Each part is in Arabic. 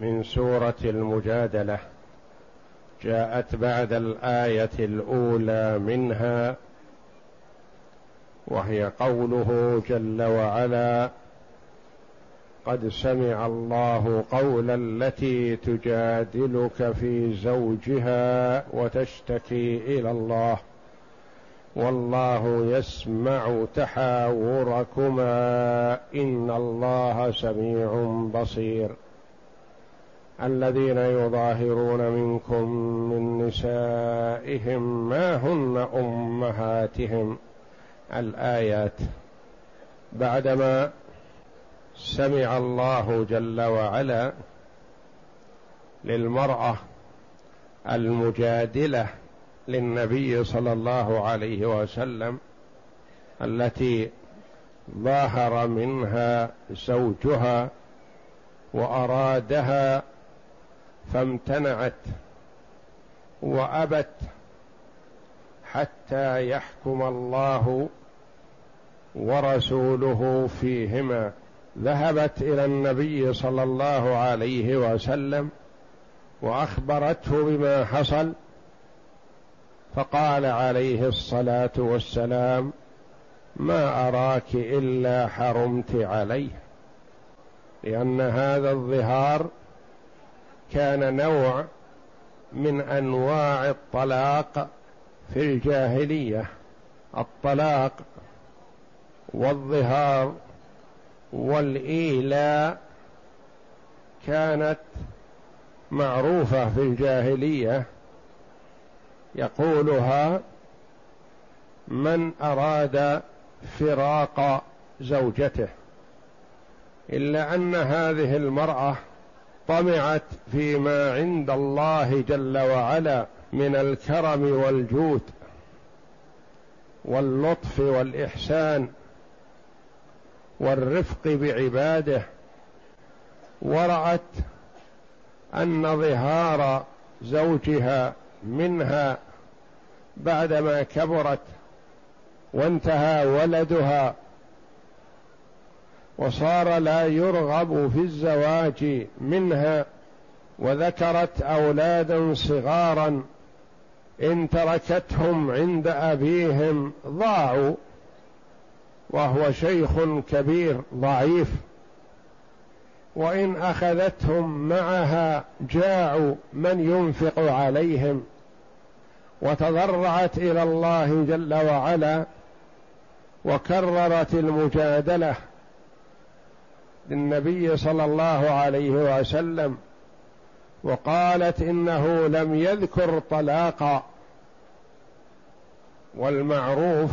من سورة المجادلة. جاءت بعد الآية الأولى منها وهي قوله جل وعلا قد سمع الله قول التي تجادلك في زوجها وتشتكي إلى الله والله يسمع تحاوركما إن الله سميع بصير. الذين يظاهرون منكم من نسائهم ما هن أمهاتهم. الآيات. بعدما سمع الله جل وعلا للمرأة المجادلة للنبي صلى الله عليه وسلم التي ظاهر منها زوجها وأرادها فامتنعت وأبت حتى يحكم الله ورسوله فيهما. ذهبت إلى النبي صلى الله عليه وسلم وأخبرته بما حصل فقال عليه الصلاة والسلام ما أراك إلا حرمت عليه لأن هذا الظهار كان نوع من أنواع الطلاق في الجاهلية. الطلاق والظهار والإيلاء كانت معروفة في الجاهلية. يقولها من أراد فراق زوجته. إلا أن هذه المرأة طمعت فيما عند الله جل وعلا من الكرم والجود واللطف والإحسان والرفق بعباده ورأت أن ظهار زوجها منها بعدما كبرت وانتهى ولدها وصار لا يرغب في الزواج منها وذكرت أولادا صغارا إن تركتهم عند أبيهم ضاعوا وهو شيخ كبير ضعيف. وإن أخذتهم معها جاعوا من ينفق عليهم. وتضرعت إلى الله جل وعلا وكررت المجادلة. للنبي صلى الله عليه وسلم وقالت إنه لم يذكر طلاقا والمعروف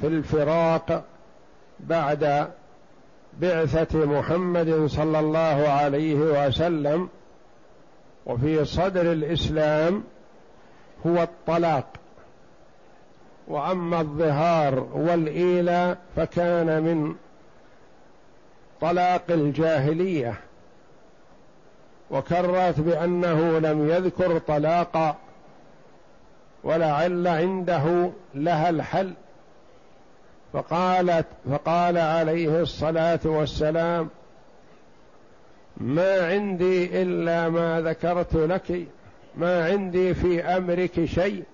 في الفراق بعد بعثة محمد صلى الله عليه وسلم وفي صدر الإسلام هو الطلاق. وأما الظهار والإيلاء فكان من طلاق الجاهلية وكرت بأنه لم يذكر طلاقا ولعل عنده لها الحل. فقالت فقال عليه الصلاة والسلام ما عندي إلا ما ذكرت لك ما عندي في أمرك شيء.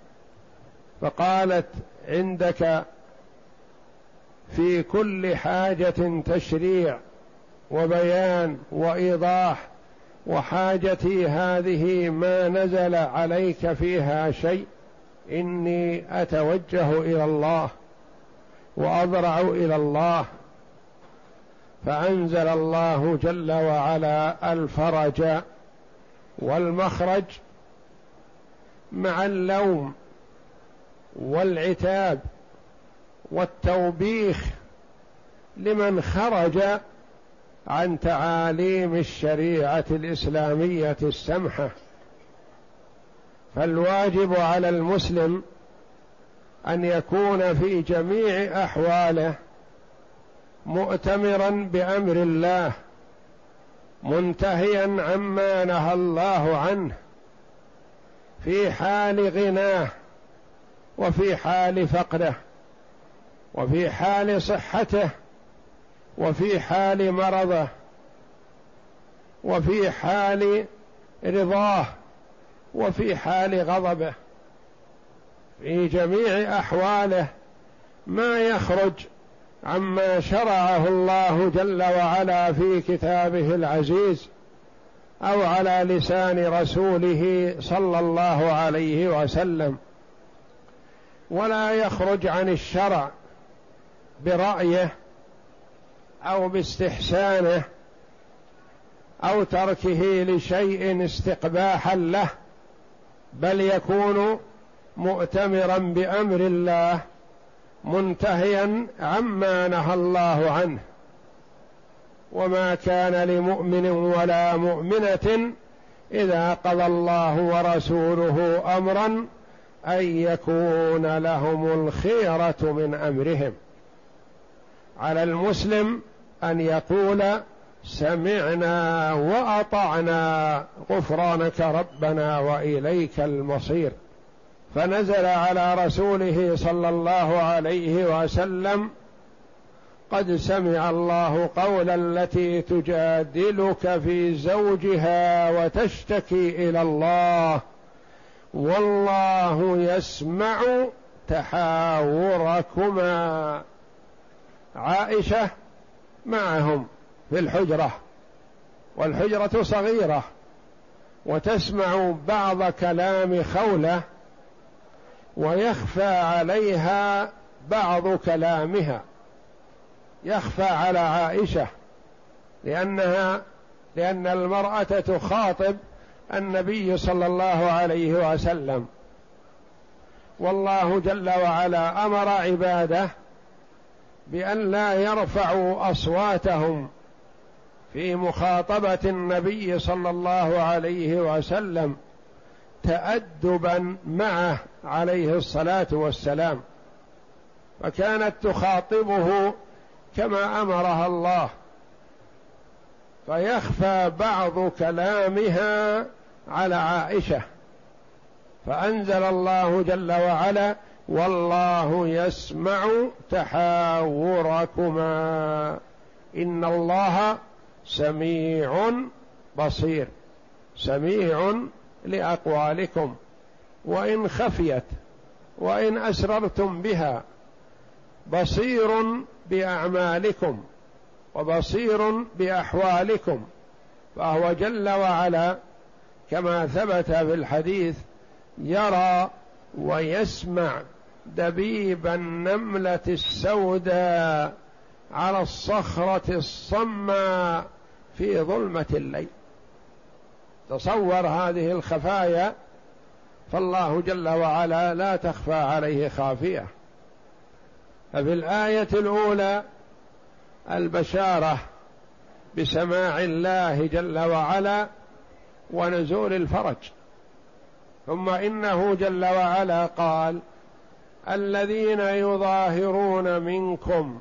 فقالت عندك في كل حاجة تشريع. وبيان وإيضاح وحاجتي هذه ما نزل عليك فيها شيء إني أتوجه إلى الله وأضرع إلى الله فأنزل الله جل وعلا الفرج والمخرج مع اللوم والعتاب والتوبيخ لمن خرج عن تعاليم الشريعة الإسلامية السمحة. فالواجب على المسلم أن يكون في جميع أحواله مؤتمرا بأمر الله منتهيا عما نهى الله عنه في حال غناه وفي حال فقره وفي حال صحته وفي حال مرضه وفي حال رضاه وفي حال غضبه. في جميع أحواله ما يخرج عما شرعه الله جل وعلا في كتابه العزيز أو على لسان رسوله صلى الله عليه وسلم. ولا يخرج عن الشرع برأيه أو باستحسانه أو تركه لشيء استقباحا له بل يكون مؤتمرا بأمر الله منتهيا عما نهى الله عنه. وما كان لمؤمن ولا مؤمنة إذا قضى الله ورسوله امرا أن يكون لهم الخيرة من أمرهم. على المسلم أن يقول سمعنا وأطعنا غفرانك ربنا وإليك المصير. فنزل على رسوله صلى الله عليه وسلم قد سمع الله قول التي تجادلك في زوجها وتشتكي إلى الله. والله يسمع تحاوركما. عائشة معهم في الحجرة والحجرة صغيرة وتسمع بعض كلام خولة ويخفى عليها بعض كلامها. يخفى على عائشة لأنها لأن المرأة تخاطب النبي صلى الله عليه وسلم. والله جل وعلا أمر عباده بأن لا يرفعوا أصواتهم في مخاطبة النبي صلى الله عليه وسلم تادبا معه عليه الصلاة والسلام. فكانت تخاطبه كما أمرها الله. فيخفى بعض كلامها على عائشة. فأنزل الله جل وعلا والله يسمع تحاوركما. إن الله سميع بصير. سميع لأقوالكم. وإن خفيت وإن أسررتم بها بصير بأعمالكم وبصير بأحوالكم. فهو جل وعلا كما ثبت في الحديث يرى ويسمع. دبيب النملة السوداء على الصخرة الصماء في ظلمة الليل. تصور هذه الخفايا فالله جل وعلا لا تخفى عليه خافية. ففي الآية الأولى البشارة بسماع الله جل وعلا ونزول الفرج. ثم إنه جل وعلا قال الذين يظاهرون منكم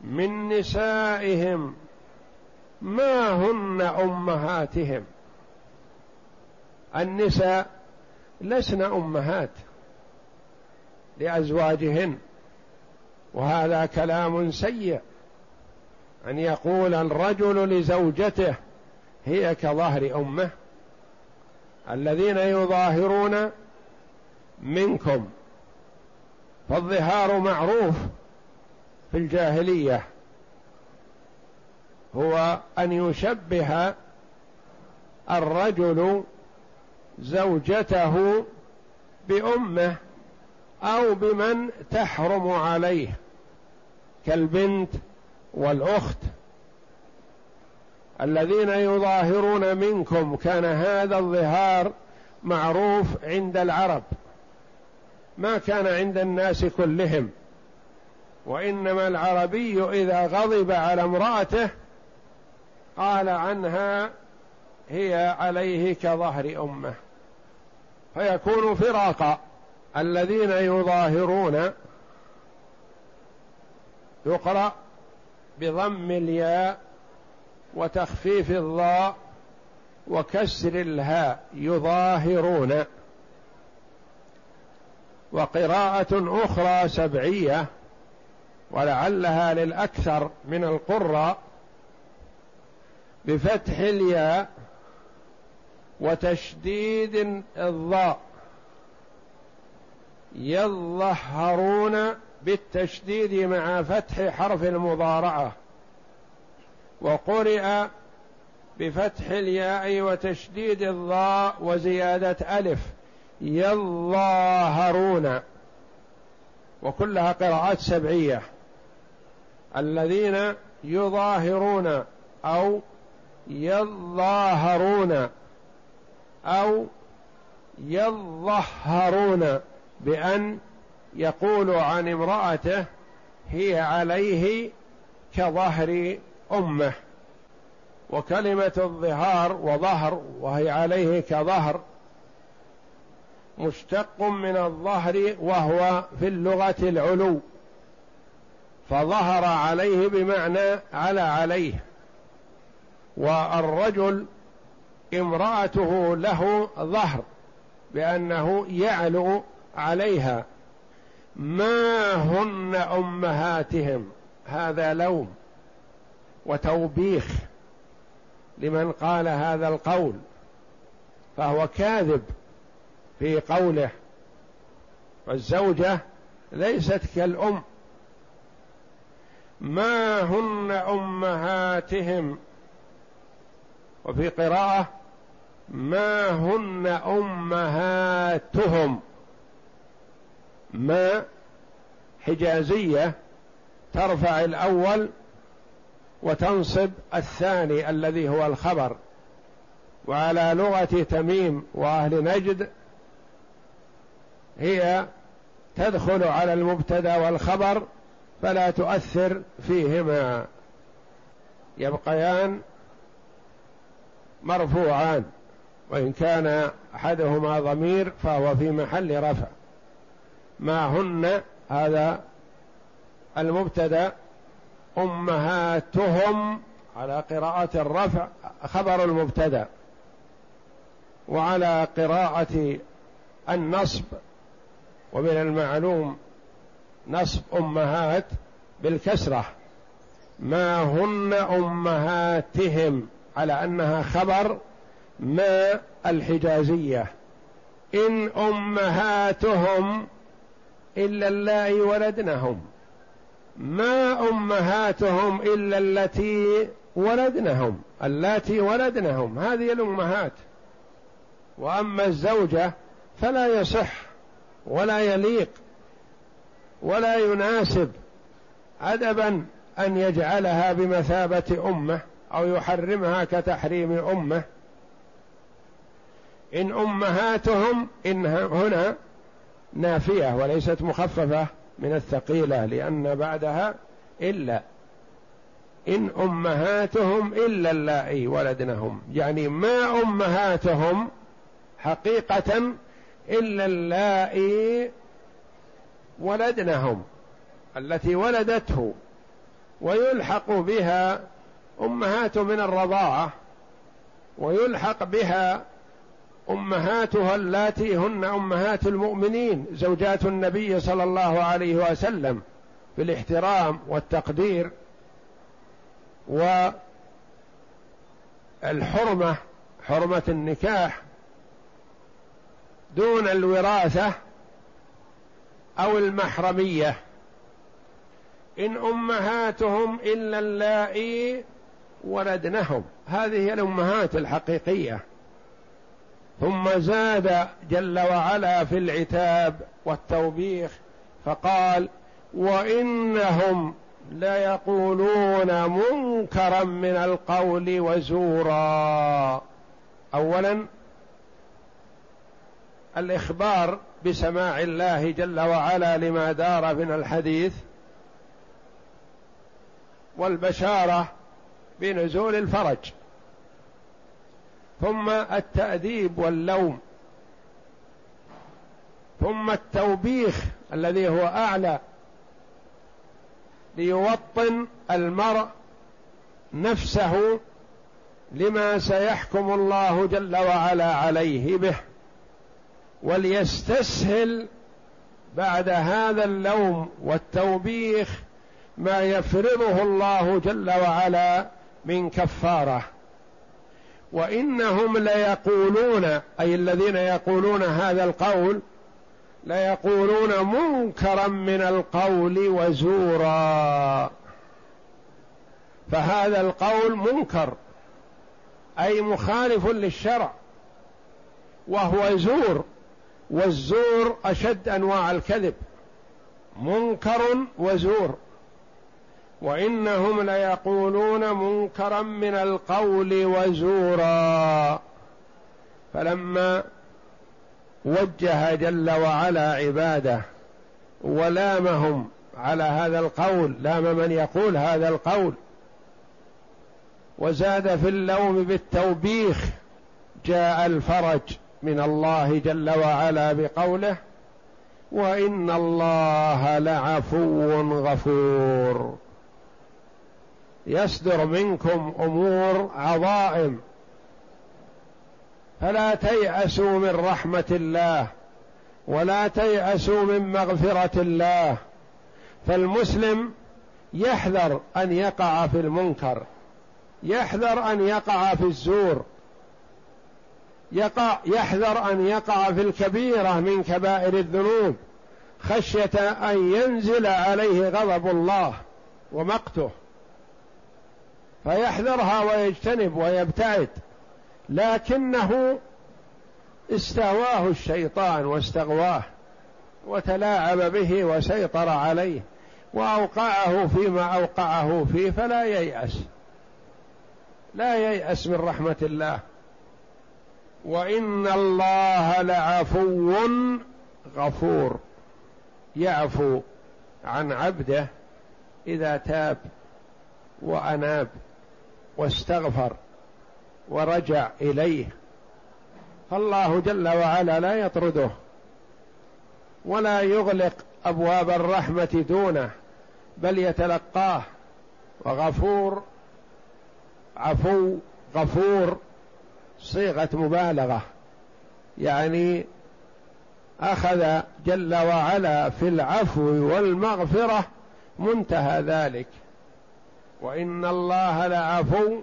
من نسائهم ما هن أمهاتهم؟ النساء لسن أمهات لأزواجهن وهذا كلام سيء. أن يقول الرجل لزوجته هي كظهر أمه الذين يظاهرون منكم فالظهار معروف في الجاهلية. هو أن يشبه الرجل زوجته بأمه أو بمن تحرم عليه كالبنت والأخت. الذين يظاهرون منكم كان هذا الظهار معروف عند العرب. ما كان عند الناس كلهم وإنما العربي إذا غضب على امرأته قال عنها هي عليه كظهر أمه. فيكون فراقا الذين يظاهرون يقرأ بضم الياء وتخفيف الضاء وكسر الهاء يظاهرون. وقراءة أخرى سبعية ولعلها للأكثر من القراء بفتح الياء وتشديد الضاء يظهرون بالتشديد مع فتح حرف المضارعة وقرئ بفتح الياء وتشديد الضاء وزيادة ألف يظاهرون. وكلها قراءات سبعية. الذين يظاهرون أو يظاهرون أو يظهرون بأن يقول عن امرأته هي عليه كظهر أمه. وكلمة الظهار وظهر وهي عليه كظهر مشتق من الظهر وهو في اللغة العلو فظهر عليه بمعنى على عليه. والرجل امرأته له ظهر بأنه يعلو عليها. ما هن أمهاتهم؟ هذا لوم وتوبيخ لمن قال هذا القول فهو كاذب. في قوله والزوجة ليست كالأم. ما هن أمهاتهم؟ وفي قراءة ما هن أمهاتهم؟ ما حجازية ترفع الأول وتنصب الثاني الذي هو الخبر. وعلى لغة تميم وأهل نجد هي تدخل على المبتدا والخبر فلا تؤثر فيهما. يبقيان مرفوعان وإن كان أحدهما ضمير فهو في محل رفع. ما هن؟ هذا المبتدا. أمهاتهم على قراءة الرفع خبر المبتدا. وعلى قراءة النصب. ومن المعلوم نصب أمهات بالكسرة. ما هن أمهاتهم؟ على أنها خبر ما الحجازية. إن أمهاتهم إلا اللائي ولدنهم. ما أمهاتهم إلا التي ولدنهم. اللاتي ولدنهم. هذه الأمهات. وأما الزوجة فلا يصح ولا يليق ولا يناسب ادبا أن يجعلها بمثابة أمة أو يحرمها كتحريم أمة. إن أمهاتهم إن هنا نافية وليست مخففة من الثقيلة لأن بعدها إلا. إن أمهاتهم إلا اللائي ولدنهم. يعني ما أمهاتهم حقيقة إلا اللائي ولدنهم التي ولدته ويلحق بها أمهات من الرضاعة ويلحق بها أمهاتها اللاتي هن أمهات المؤمنين زوجات النبي صلى الله عليه وسلم في الاحترام والتقدير والحرمة حرمة النكاح دون الوراثة أو المحرمية. إن أمهاتهم إلا اللائي ولدنهم هذه الأمهات الحقيقية. ثم زاد جل وعلا في العتاب والتوبيخ فقال وإنهم ليقولون منكرا من القول وزورا. اولا الإخبار بسماع الله جل وعلا لما دار من الحديث والبشارة بنزول الفرج. ثم التأديب واللوم. ثم التوبيخ الذي هو أعلى. ليوطن المرء نفسه لما سيحكم الله جل وعلا عليه به. وليستسهل بعد هذا اللوم والتوبيخ ما يفرضه الله جل وعلا من كفارة. وإنهم ليقولون أي الذين يقولون هذا القول ليقولون منكرا من القول وزورا. فهذا القول منكر أي مخالف للشرع وهو زور. والزور أشد أنواع الكذب منكر وزور. وإنهم ليقولون منكرا من القول وزورا. فلما وجه جل وعلا عباده ولامهم على هذا القول لام من يقول هذا القول. وزاد في اللوم بالتوبيخ جاء الفرج. من الله جل وعلا بقوله وإن الله لعفو غفور. يصدر منكم أمور عظائم. فلا تيأسوا من رحمة الله ولا تيأسوا من مغفرة الله. فالمسلم يحذر أن يقع في المنكر يحذر أن يقع في الزور يقع يحذر أن يقع في الكبيرة من كبائر الذنوب خشية أن ينزل عليه غضب الله ومقته. فيحذرها ويجتنب ويبتعد لكنه استهواه الشيطان واستغواه وتلاعب به وسيطر عليه وأوقعه فيما أوقعه فيه فلا ييأس. لا ييأس من رحمة الله. وإن الله لعفو غفور. يعفو عن عبده إذا تاب وأناب واستغفر ورجع إليه. فالله جل وعلا لا يطرده ولا يغلق أبواب الرحمة دونه بل يتلقاه. وغفور عفو غفور. صيغة مبالغة. يعني أخذ جل وعلا في العفو والمغفرة منتهى ذلك. وإن الله لعفو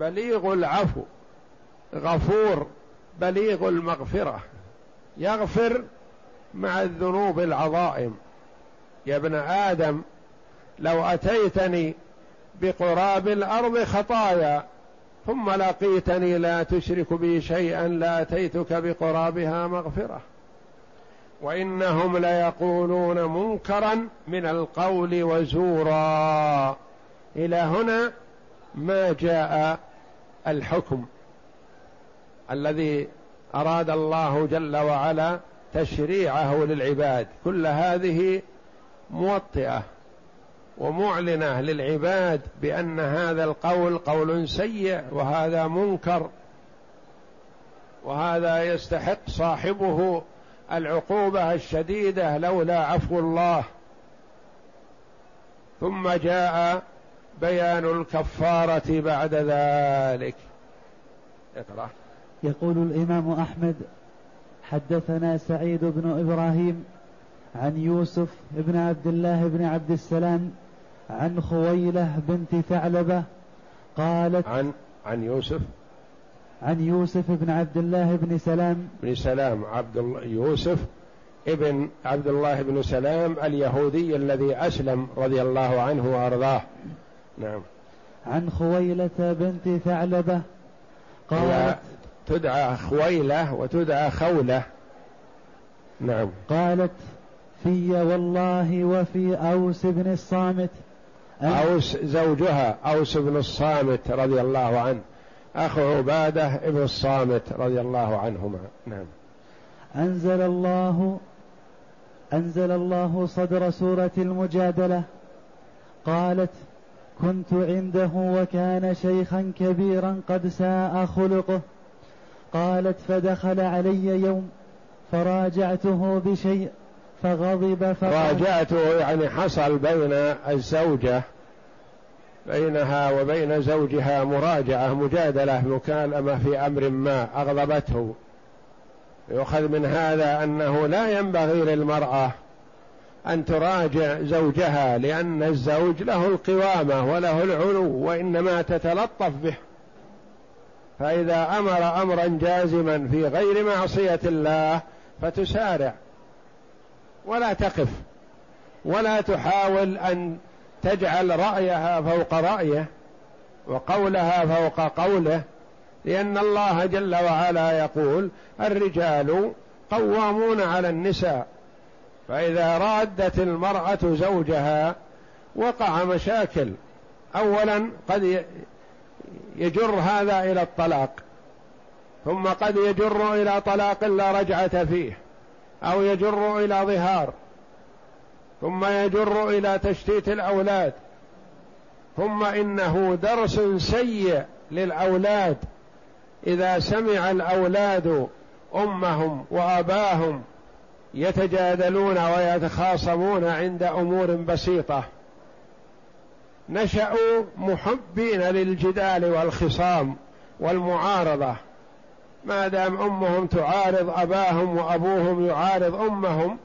بليغ العفو غفور بليغ المغفرة يغفر مع الذنوب العظائم. يا ابن آدم لو أتيتني بقراب الأرض خطايا ثم لقيتني لا تشرك بي شيئا لاتيتك بقرابها مغفرة. وإنهم ليقولون منكرا من القول وزورا. إلى هنا ما جاء الحكم الذي أراد الله جل وعلا تشريعه للعباد. كل هذه موطئة. ومعلنة للعباد بأن هذا القول قول سيء وهذا منكر وهذا يستحق صاحبه العقوبة الشديدة لولا عفو الله. ثم جاء بيان الكفارة بعد ذلك. اقرأ. يقول الإمام أحمد حدثنا سعيد بن إبراهيم عن يوسف بن عبد الله بن عبد السلام عن خويلة بنت ثعلبة قالت عن عن يوسف. عن يوسف بن عبد الله بن سلام. بن سلام عبد الله يوسف ابن عبد الله بن سلام اليهودي الذي أسلم رضي الله عنه وأرضاه. نعم. عن خويلة بنت ثعلبة قالت تدعى خويلة وتدعى خولة. نعم. قالت في والله وفي أوس بن الصامت أوس زوجها أوس بن الصامت رضي الله عنه. أخو عبادة ابن الصامت رضي الله عنهما. نعم. أنزل الله أنزل الله صدر سورة المجادلة. قالت كنت عنده وكان شيخا كبيرا قد ساء خلقه. قالت فدخل علي يوم فراجعته بشيء فغضب راجعته يعني حصل بين الزوجة بينها وبين زوجها مراجعة مجادلة مكالمة في أمر ما أغضبته. يؤخذ من هذا أنه لا ينبغي للمرأة أن تراجع زوجها لأن الزوج له القوامة وله العلو وإنما تتلطف به. فإذا أمر أمرا جازما في غير معصية الله فتسارع. ولا تقف. ولا تحاول أن تجعل رأيها فوق رأيه وقولها فوق قوله لأن الله جل وعلا يقول الرجال قوامون على النساء فإذا رادت المرأة زوجها وقع مشاكل أولا قد يجر هذا إلى الطلاق ثم قد يجر إلى طلاق لا رجعة فيه. أو يجر إلى ظهار ثم يجر إلى تشتيت الأولاد ثم إنه درس سيء للأولاد. إذا سمع الأولاد أمهم وأباهم يتجادلون ويتخاصمون عند أمور بسيطة نشأوا محبين للجدال والخصام والمعارضة. ما دام أمهم تعارض أباهم وأبوهم يعارض أمهم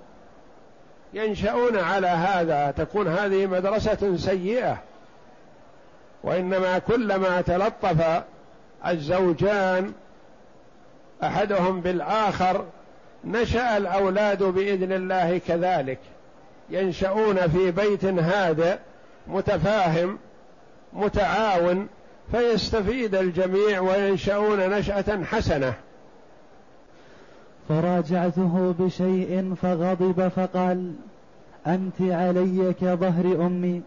ينشأون على هذا تكون هذه مدرسة سيئة. وإنما كلما تلطف الزوجان أحدهم بالآخر نشأ الأولاد بإذن الله كذلك. ينشأون في بيت هادئ متفاهم متعاون فيستفيد الجميع وينشأون نشأة حسنة. فراجعته بشيء فغضب فقال أنت علي كظهر أمي.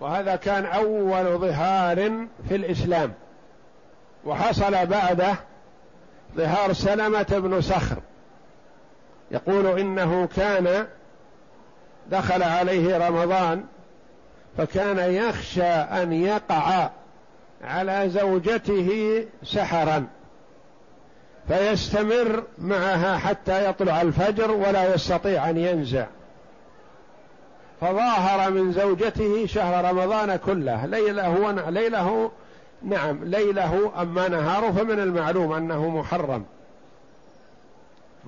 وهذا كان أول ظهار في الإسلام. وحصل بعده ظهار سلمة بن صخر. يقول إنه كان دخل عليه رمضان فكان يخشى أن يقع على زوجته سحرا فيستمر معها حتى يطلع الفجر ولا يستطيع أن ينزع. فظاهر من زوجته شهر رمضان كله. ليله ليله نعم ليله أما نهاره فمن المعلوم أنه محرم.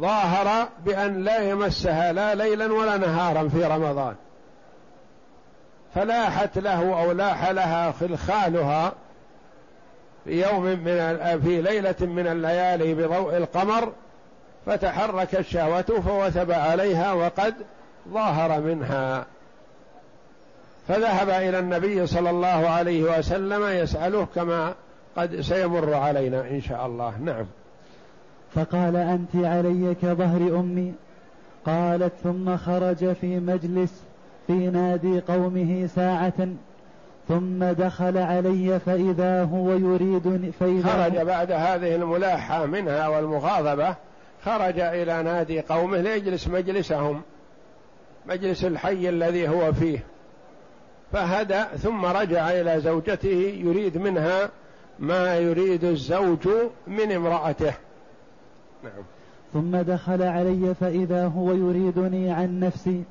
ظاهر بأن لا يمسها لا ليلا ولا نهارا في رمضان. فلاحت له أو لاح لها خلخالها في يوم من في ليلة من الليالي بضوء القمر فتحرك الشهوة فوثب عليها وقد ظاهر منها. فذهب إلى النبي صلى الله عليه وسلم يسأله كما قد سيمر علينا إن شاء الله. نعم. فقال أنت علي كظهر أمي؟ قالت ثم خرج في مجلس في نادي قومه ساعة ثم دخل علي فإذا هو يريد فإذا خرج بعد هذه الملاحة منها والمغاضبة خرج إلى نادي قومه ليجلس مجلسهم مجلس الحي الذي هو فيه. فهدى ثم رجع إلى زوجته يريد منها ما يريد الزوج من امرأته. نعم. ثم دخل علي فإذا هو يريدني عن نفسي.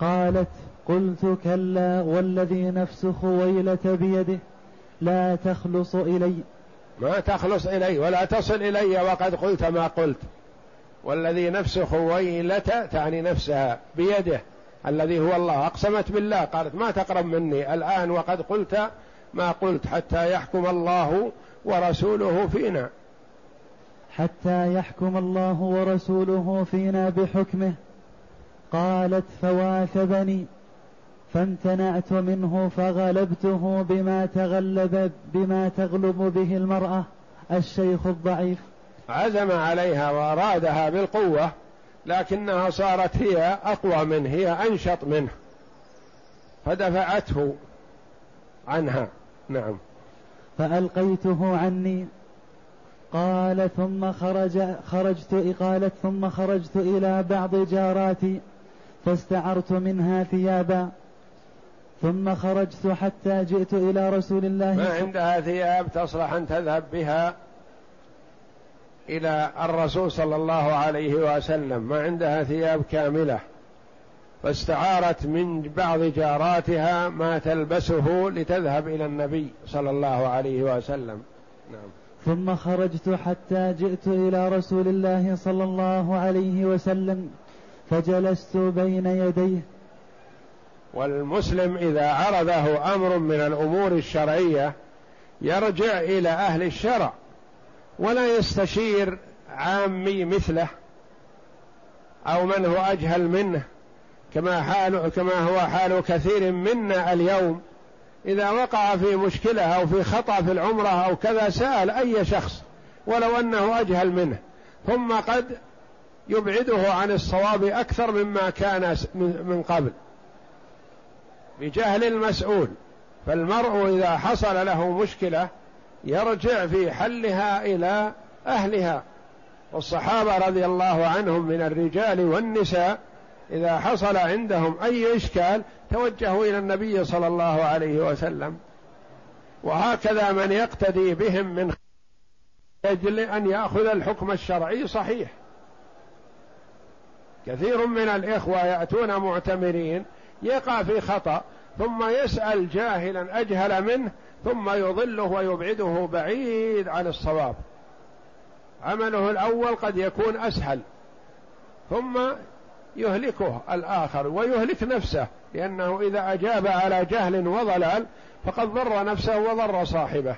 قالت قلت كلا والذي نفس خويلة بيده لا تخلص إلي. ما تخلص إلي ولا تصل إلي وقد قلت ما قلت. والذي نفس خويلة تعني نفسها بيده. الذي هو الله. أقسمت بالله. قالت ما تقرب مني. الآن وقد قلت ما قلت حتى يحكم الله ورسوله فينا. حتى يحكم الله ورسوله فينا بحكمه. قالت فواثبني فامتنعت منه فغلبته بما تغلب بما تغلب به المرأة الشيخ الضعيف. عزم عليها وأرادها بالقوة لكنها صارت هي أقوى منه هي أنشط منه. فدفعته عنها. نعم. فألقيته عني. قال ثم خرج خرجت قالت ثم خرجت إلى بعض جاراتي فاستعرت منها ثيابا. ثم خرجت حتى جئت إلى رسول الله ما عندها ثياب تصلح أن تذهب بها إلى الرسول صلى الله عليه وسلم. ما عندها ثياب كاملة. فاستعارت من بعض جاراتها ما تلبسه لتذهب إلى النبي صلى الله عليه وسلم. نعم. ثم خرجت حتى جئت إلى رسول الله صلى الله عليه وسلم فجلست بين يديه والمسلم إذا عرضه أمر من الأمور الشرعية يرجع إلى أهل الشرع ولا يستشير عامي مثله أو من هو أجهل منه كما حال كما هو حال كثير منا اليوم. إذا وقع في مشكلة أو في خطأ في العمرة أو كذا سأل أي شخص ولو أنه أجهل منه. ثم قد يبعده عن الصواب أكثر مما كان من قبل. بجهل المسؤول فالمرء إذا حصل له مشكلة يرجع في حلها إلى أهلها. والصحابة رضي الله عنهم من الرجال والنساء إذا حصل عندهم أي إشكال توجهوا إلى النبي صلى الله عليه وسلم. وهكذا من يقتدي بهم من أجل أن يأخذ الحكم الشرعي صحيح. كثير من الإخوة يأتون معتمرين يقع في خطأ ثم يسأل جاهلا أجهل منه ثم يضله ويبعده بعيد عن الصواب. عمله الأول قد يكون أسهل ثم يهلكه الآخر ويهلك نفسه لأنه إذا أجاب على جهل وضلال فقد ضر نفسه وضر صاحبه.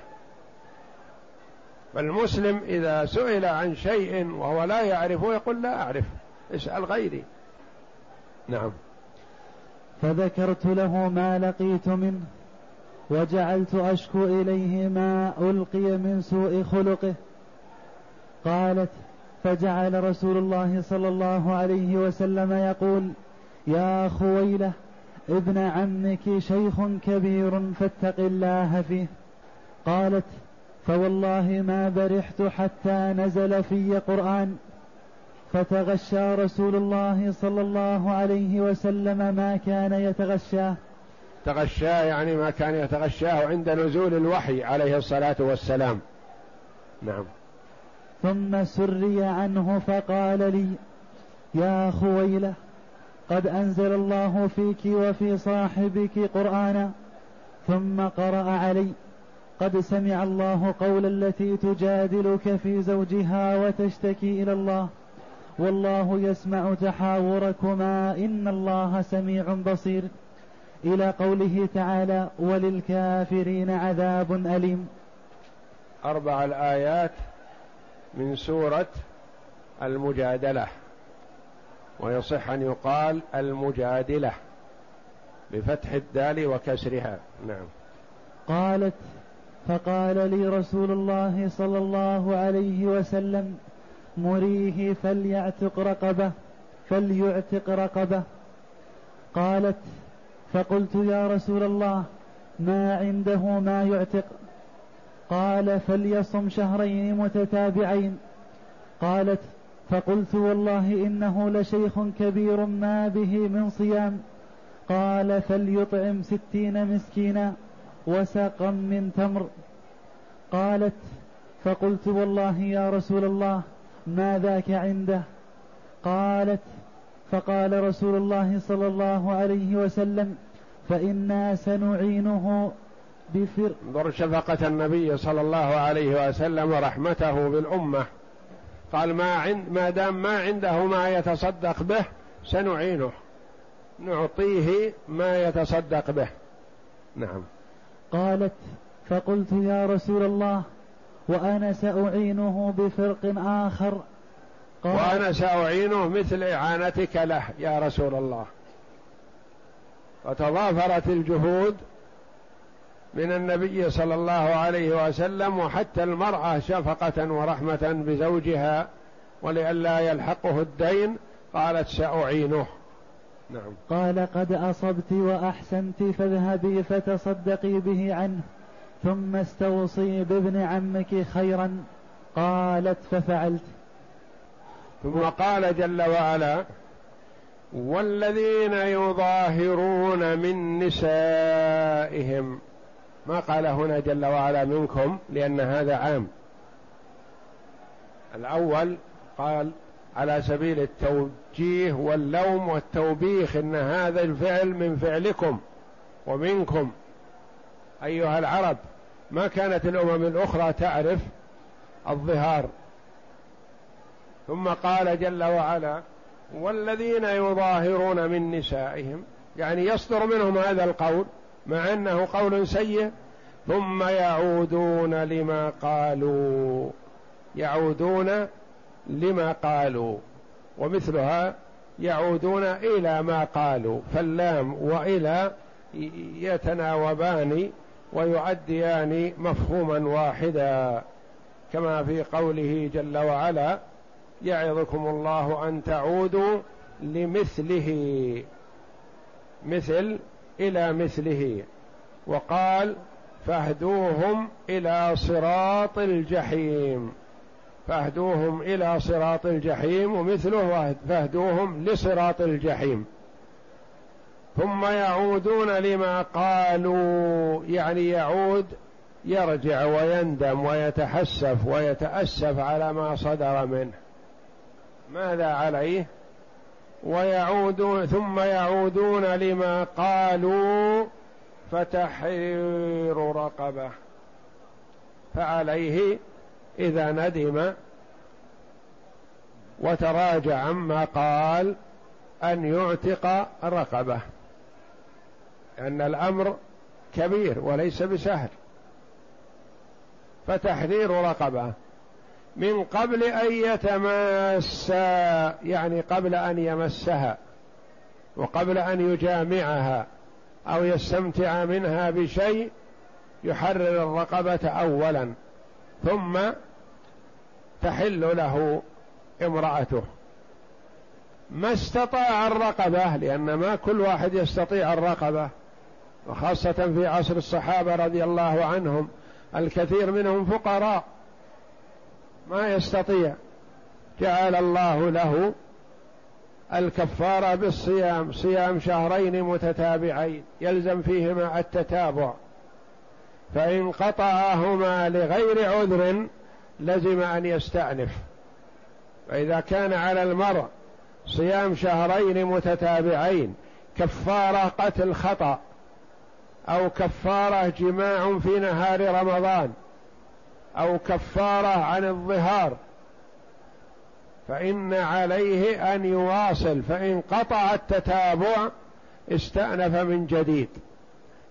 فالمسلم إذا سئل عن شيء وهو لا يعرفه يقول لا أعرف اسأل غيري. نعم. فذكرت له ما لقيت منه وجعلت أشكو إليه ما ألقي من سوء خلقه. قالت فجعل رسول الله صلى الله عليه وسلم يقول يا خويلة ابن عمك شيخ كبير فاتق الله فيه. قالت فوالله ما برحت حتى نزل في قرآن. فتغشى رسول الله صلى الله عليه وسلم ما كان يتغشاه. تغشاه يعني ما كان يتغشاه عند نزول الوحي عليه الصلاة والسلام. نعم. ثم سري عنه فقال لي يا خويلة قد أنزل الله فيك وفي صاحبك قرآنا. ثم قرأ علي قد سمع الله قول التي تجادلك في زوجها وتشتكي إلى الله. والله يسمع تحاوركما إن الله سميع بصير. إلى قوله تعالى وللكافرين عذاب أليم. أربع الآيات من سورة المجادلة. ويصح أن يقال المجادلة بفتح الدال وكسرها. نعم. قالت فقال لي رسول الله صلى الله عليه وسلم مريه فليعتق رقبه فليعتق رقبه. قالت فقلت يا رسول الله ما عنده ما يعتق؟ قال فليصم شهرين متتابعين. قالت فقلت والله انه لشيخ كبير ما به من صيام. قال فليطعم ستين مسكينا وسقا من تمر. قالت فقلت والله يا رسول الله ما ذاك عنده؟ قالت فقال رسول الله صلى الله عليه وسلم فإنا سنعينه بفر. انظر شفقة النبي صلى الله عليه وسلم ورحمته بالأمة. قال ما عند ما دام ما عنده ما يتصدق به سنعينه. نعطيه ما يتصدق به. نعم. قالت فقلت يا رسول الله وأنا سأعينه بفرق آخر. قال وأنا سأعينه مثل إعانتك له يا رسول الله. وتضافرت الجهود من النبي صلى الله عليه وسلم وحتى المرأة شفقة ورحمة بزوجها ولئلا يلحقه الدين قالت سأعينه. نعم. قال قد أصبت وأحسنت فاذهبي فتصدقي به عنه. ثم استوصي بابن عمك خيرا. قالت ففعلت. ثم قال جل وعلا والذين يظاهرون من نسائهم. ما قال هنا جل وعلا منكم لأن هذا عام. الأول قال على سبيل التوجيه واللوم والتوبيخ إن هذا الفعل من فعلكم ومنكم. أيها العرب ما كانت الأمم الأخرى تعرف الظهار. ثم قال جل وعلا والذين يظاهرون من نسائهم يعني يصدر منهم هذا القول مع أنه قول سيء ثم يعودون لما قالوا يعودون لما قالوا ومثلها يعودون إلى ما قالوا فاللام وإلى يتناوبان ويؤديان مفهوما واحدا كما في قوله جل وعلا يعظكم الله أن تعودوا لمثله مثل إلى مثله وقال فاهدوهم إلى صراط الجحيم فاهدوهم إلى صراط الجحيم ومثله فاهدوهم لصراط الجحيم. ثم يعودون لما قالوا يعني يعود يرجع ويندم ويتحسف ويتأسف على ما صدر منه. ماذا عليه؟ ويعودون ثم يعودون لما قالوا فتحرير رقبة. فعليه إذا ندم وتراجع عما قال أن يعتق رقبة. لأن الأمر كبير وليس بسهل. فتحرير رقبة. من قبل أن يتماسا يعني قبل أن يمسها وقبل أن يجامعها أو يستمتع منها بشيء يحرر الرقبة اولا ثم تحل له امرأته. ما استطاع الرقبة لأن ما كل واحد يستطيع الرقبة. وخاصة في عصر الصحابة رضي الله عنهم الكثير منهم فقراء. ما يستطيع. جعل الله له الكفارة بالصيام صيام شهرين متتابعين يلزم فيهما التتابع. فإن قطعهما لغير عذر لزم أن يستأنف. فإذا كان على المرء صيام شهرين متتابعين كفارة قتل خطأ. أو كفارة جماع في نهار رمضان أو كفارة عن الظهار فإن عليه أن يواصل فإن قطع التتابع استأنف من جديد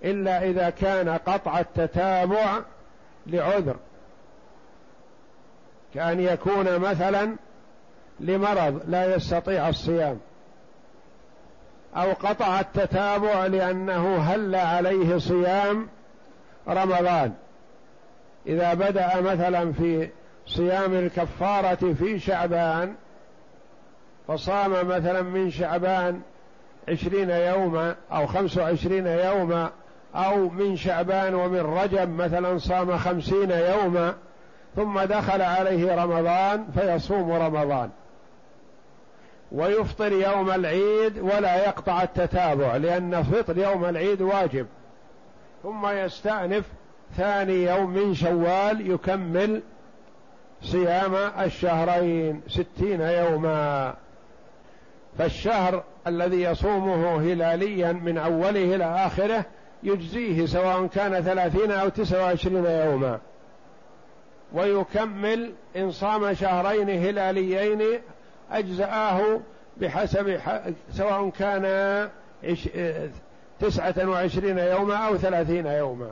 إلا إذا كان قطع التتابع لعذر كأن يكون مثلا لمرض لا يستطيع الصيام. أو قطع التتابع لأنه هل عليه صيام رمضان. إذا بدأ مثلا في صيام الكفارة في شعبان فصام مثلا من شعبان عشرين يوما أو خمس وعشرين يوما أو من شعبان ومن رجب مثلا صام خمسين يوما ثم دخل عليه رمضان فيصوم رمضان. ويفطر يوم العيد ولا يقطع التتابع لأن فطر يوم العيد واجب. ثم يستأنف ثاني يوم من شوال يكمل صيام الشهرين ستين يوما. فالشهر الذي يصومه هلاليا من أوله إلى آخره يجزيه سواء كان ثلاثين أو تسعة وعشرين يوما. ويكمل إن صام شهرين هلاليين أجزآه بحسب سواء كان تسعة وعشرين يوما أو ثلاثين يوما.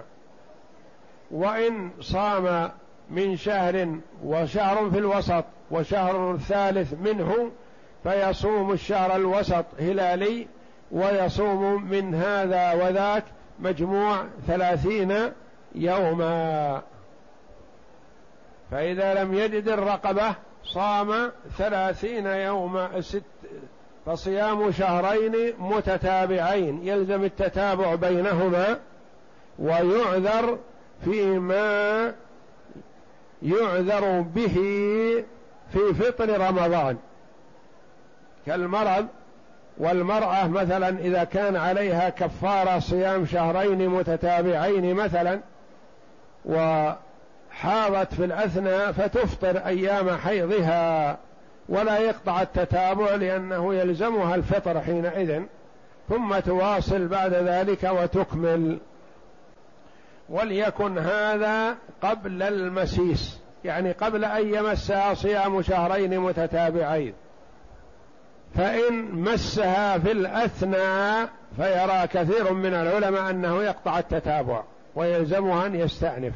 وإن صام من شهر وشهر في الوسط وشهر ثالث منه فيصوم الشهر الوسط هلالي ويصوم من هذا وذاك مجموع ثلاثين يوما. فإذا لم يجد الرقبة صام ثلاثين يوما ست فصيام شهرين متتابعين يلزم التتابع بينهما ويعذر فيما يعذر به في فطر رمضان. كالمرض والمرأة مثلا إذا كان عليها كفارة صيام شهرين متتابعين مثلا وحاضت في الأثناء فتفطر أيام حيضها ولا يقطع التتابع لأنه يلزمها الفطر حينئذ ثم تواصل بعد ذلك وتكمل. وليكن هذا قبل المسيس يعني قبل أن يمسها صيام شهرين متتابعين. فإن مسها في الاثناء فيرى كثير من العلماء أنه يقطع التتابع ويلزمها أن يستأنف.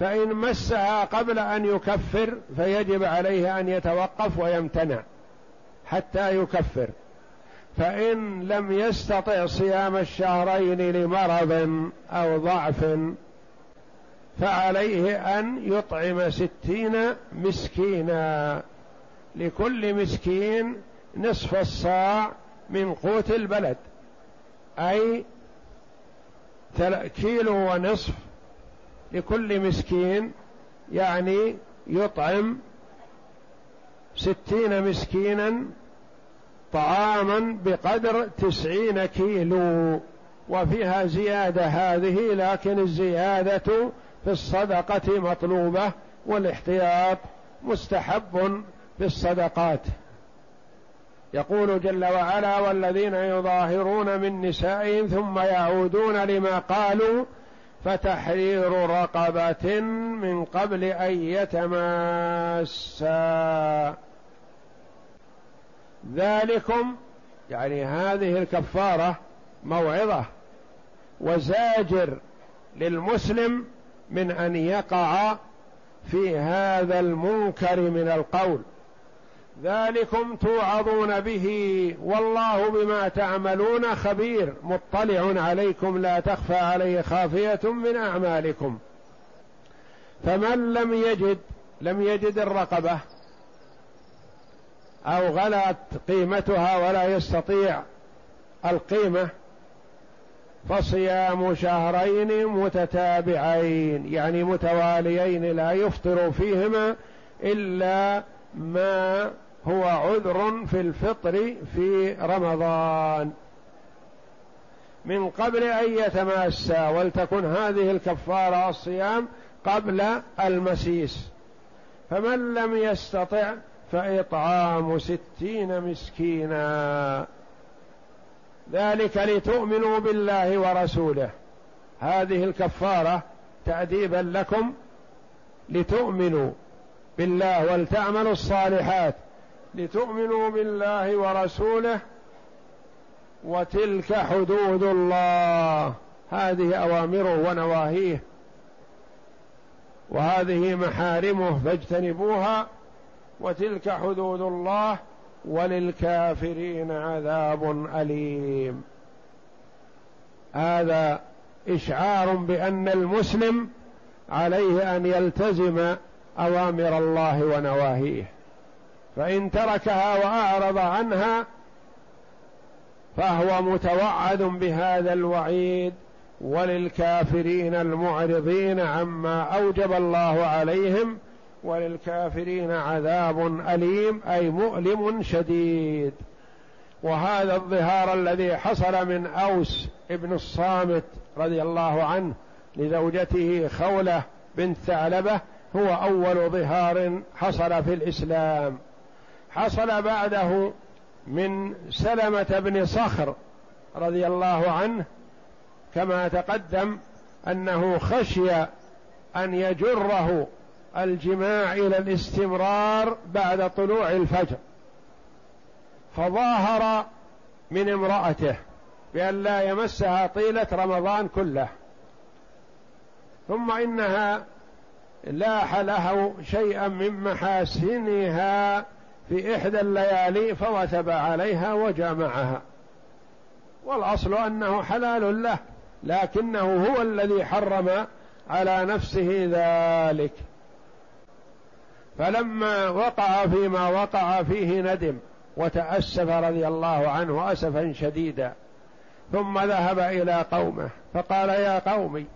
فإن مسها قبل أن يكفر فيجب عليه أن يتوقف ويمتنع حتى يكفر. فإن لم يستطع صيام الشهرين لمرض أو ضعف فعليه أن يطعم ستين مسكينا. لكل مسكين نصف الصاع من قوت البلد أي كيلو ونصف لكل مسكين يعني يطعم ستين مسكينا طعاما بقدر تسعين كيلو. وفيها زيادة هذه لكن الزيادة في الصدقة مطلوبة والاحتياط مستحب في الصدقات. يقول جل وعلا والذين يظاهرون من نسائهم ثم يعودون لما قالوا فتحرير رقبة من قبل أن يتماسا. ذلكم يعني هذه الكفارة موعظة وزاجر للمسلم من أن يقع في هذا المنكر من القول. ذلكم توعظون به. والله بما تعملون خبير. مطلع عليكم. لا تخفى عليه خافية من أعمالكم. فمن لم يجد لم يجد الرقبة أو غلت قيمتها ولا يستطيع القيمة فصيام شهرين متتابعين يعني متواليين لا يفطر فيهما إلا ما هو عذر في الفطر في رمضان. من قبل أن يتماسى ولتكن هذه الكفارة الصيام قبل المسيس. فمن لم يستطع فإطعام ستين مسكينا. ذلك لتؤمنوا بالله ورسوله. هذه الكفارة تأديبا لكم لتؤمنوا بالله ولتعملوا الصالحات. لتؤمنوا بالله ورسوله وتلك حدود الله. هذه أوامره ونواهيه. وهذه محارمه فاجتنبوها وتلك حدود الله وللكافرين عذاب أليم. هذا إشعار بأن المسلم عليه أن يلتزم أوامر الله ونواهيه. فإن تركها وأعرض عنها فهو متوعد بهذا الوعيد وللكافرين المعرضين عما أوجب الله عليهم وللكافرين عذاب أليم أي مؤلم شديد. وهذا الظهار الذي حصل من أوس ابن الصامت رضي الله عنه لزوجته خولة بنت ثعلبة هو أول ظهار حصل في الإسلام. حصل بعده من سلمة بن صخر رضي الله عنه كما تقدم أنه خشي أن يجره الجماع إلى الاستمرار بعد طلوع الفجر. فظاهر من امرأته بأن لا يمسها طيلة رمضان كله ثم إنها لاح له شيئا من محاسنها في إحدى الليالي فوثب عليها وجامعها. والأصل أنه حلال له لكنه هو الذي حرم على نفسه ذلك. فلما وقع فيما وقع فيه ندم وتأسف رضي الله عنه اسفا شديدا. ثم ذهب إلى قومه فقال يا قومي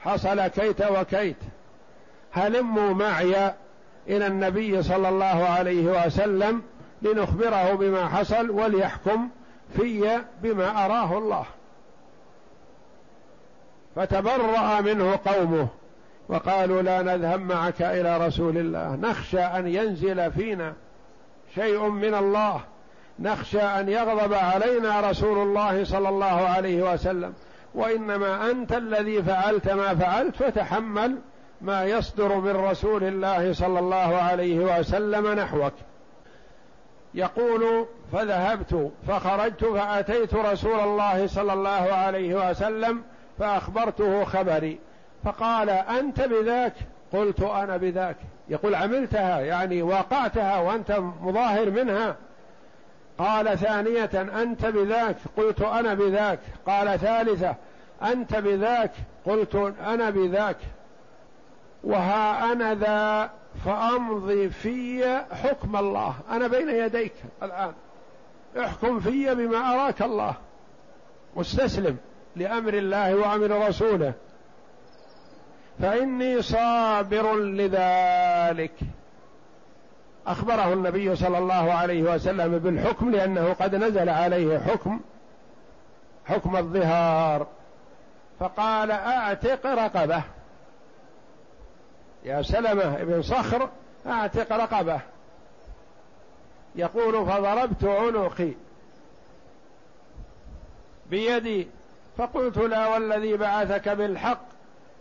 حصل كيت وكيت هلموا معي إلى النبي صلى الله عليه وسلم لنخبره بما حصل وليحكم في بما أراه الله. فتبرأ منه قومه وقالوا لا نذهب معك إلى رسول الله. نخشى أن ينزل فينا شيء من الله. نخشى أن يغضب علينا رسول الله صلى الله عليه وسلم. وإنما أنت الذي فعلت ما فعلت فتحمل ما يصدر من رسول الله صلى الله عليه وسلم نحوك. يقول فذهبت فخرجت فأتيت رسول الله صلى الله عليه وسلم فأخبرته خبري. فقال أنت بذاك؟ قلت أنا بذاك. يقول عملتها يعني واقعتها وأنت مظاهر منها. قال ثانية أنت بذاك؟ قلت أنا بذاك. قال ثالثة أنت بذاك؟ قلت أنا بذاك. وها أنا ذا فأمضي في حكم الله. أنا بين يديك الآن. احكم في بما أراك الله. مستسلم لأمر الله وأمر رسوله. فإني صابر لذلك. أخبره النبي صلى الله عليه وسلم بالحكم لأنه قد نزل عليه حكم حكم الظهار. فقال أعتق رقبة. يا سلمة بن صخر أعتق رقبة. يقول فضربت عنقي بيدي فقلت لا والذي بعثك بالحق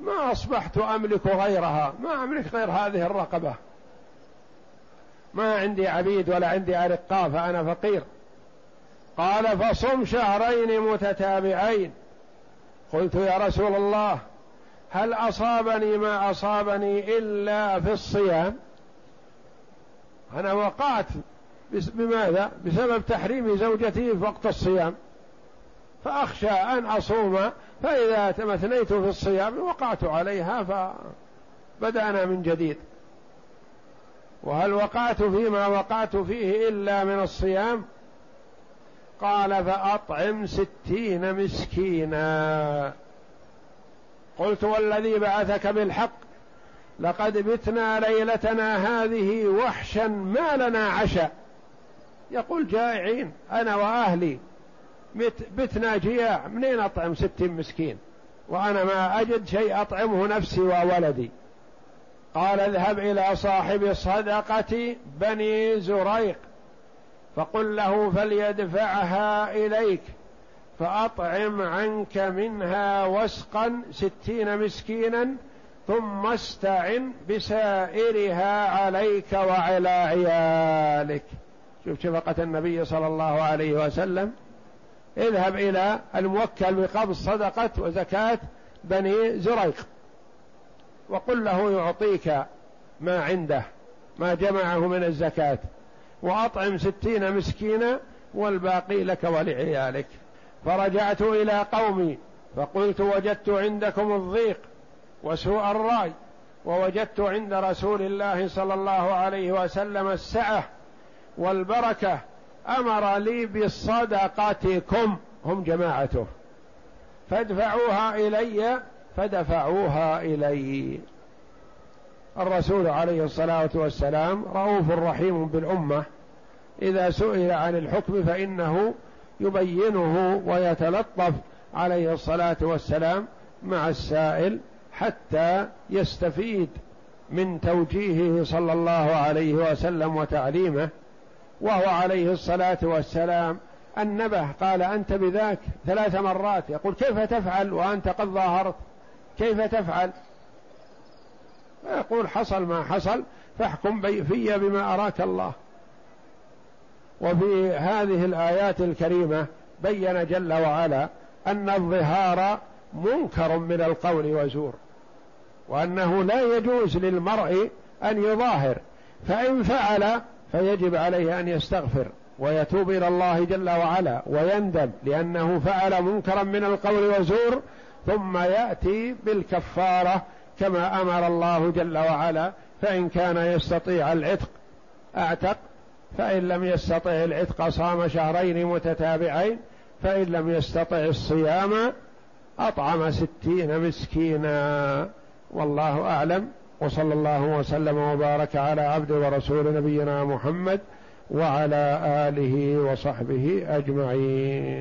ما أصبحت أملك غيرها ما أملك غير هذه الرقبة. ما عندي عبيد ولا عندي أرقاء فأنا فقير. قال فصم شهرين متتابعين. قلت يا رسول الله هل أصابني ما أصابني إلا في الصيام؟ أنا وقعت بماذا؟ بسبب تحريم زوجتي في وقت الصيام. فأخشى أن أصوم فإذا تمثنيت في الصيام وقعت عليها فبدأنا من جديد. وهل وقعت فيما وقعت فيه إلا من الصيام؟ قال فأطعم ستين مسكينا. قلت والذي بعثك بالحق لقد بتنا ليلتنا هذه وحشا ما لنا عشاء يقول جائعين أنا وأهلي بتنا جياع منين أطعم ستين مسكين؟ وأنا ما أجد شيء أطعمه نفسي وولدي. قال اذهب إلى صاحب صدقة بني زريق فقل له فليدفعها إليك. فأطعم عنك منها وسقا ستين مسكينا ثم استعن بسائرها عليك وعلى عيالك. شوف شفقة النبي صلى الله عليه وسلم. اذهب إلى الموكل بقبض صدقة وزكاة بني زريق. وقل له يعطيك ما عنده ما جمعه من الزكاة. وأطعم ستين مسكينا والباقي لك ولعيالك. فرجعت إلى قومي فقلت وجدت عندكم الضيق وسوء الرأي ووجدت عند رسول الله صلى الله عليه وسلم السعة والبركة أمر لي بصدقتكم هم جماعته. فادفعوها إلي فدفعوها إلي. الرسول عليه الصلاة والسلام رؤوف رحيم بالأمة. إذا سئل عن الحكم فإنه يبينه ويتلطف عليه الصلاة والسلام مع السائل حتى يستفيد من توجيهه صلى الله عليه وسلم وتعليمه وهو عليه الصلاة والسلام النبه. قال أنت بذاك ثلاث مرات. يقول كيف تفعل وأنت قد ظاهرت؟ كيف تفعل؟ يقول حصل ما حصل فاحكم في بما أراك الله. وفي هذه الآيات الكريمة بين جل وعلا أن الظهار منكر من القول وزور وأنه لا يجوز للمرء أن يظاهر فإن فعل فيجب عليه أن يستغفر ويتوب إلى الله جل وعلا ويندم لأنه فعل منكرا من القول وزور ثم يأتي بالكفارة كما أمر الله جل وعلا فإن كان يستطيع العتق أعتق فإن لم يستطع العتق صام شهرين متتابعين فإن لم يستطع الصيام أطعم ستين مسكينا. والله أعلم. وصلى الله وسلم وبارك على عبد ورسول نبينا محمد وعلى آله وصحبه أجمعين.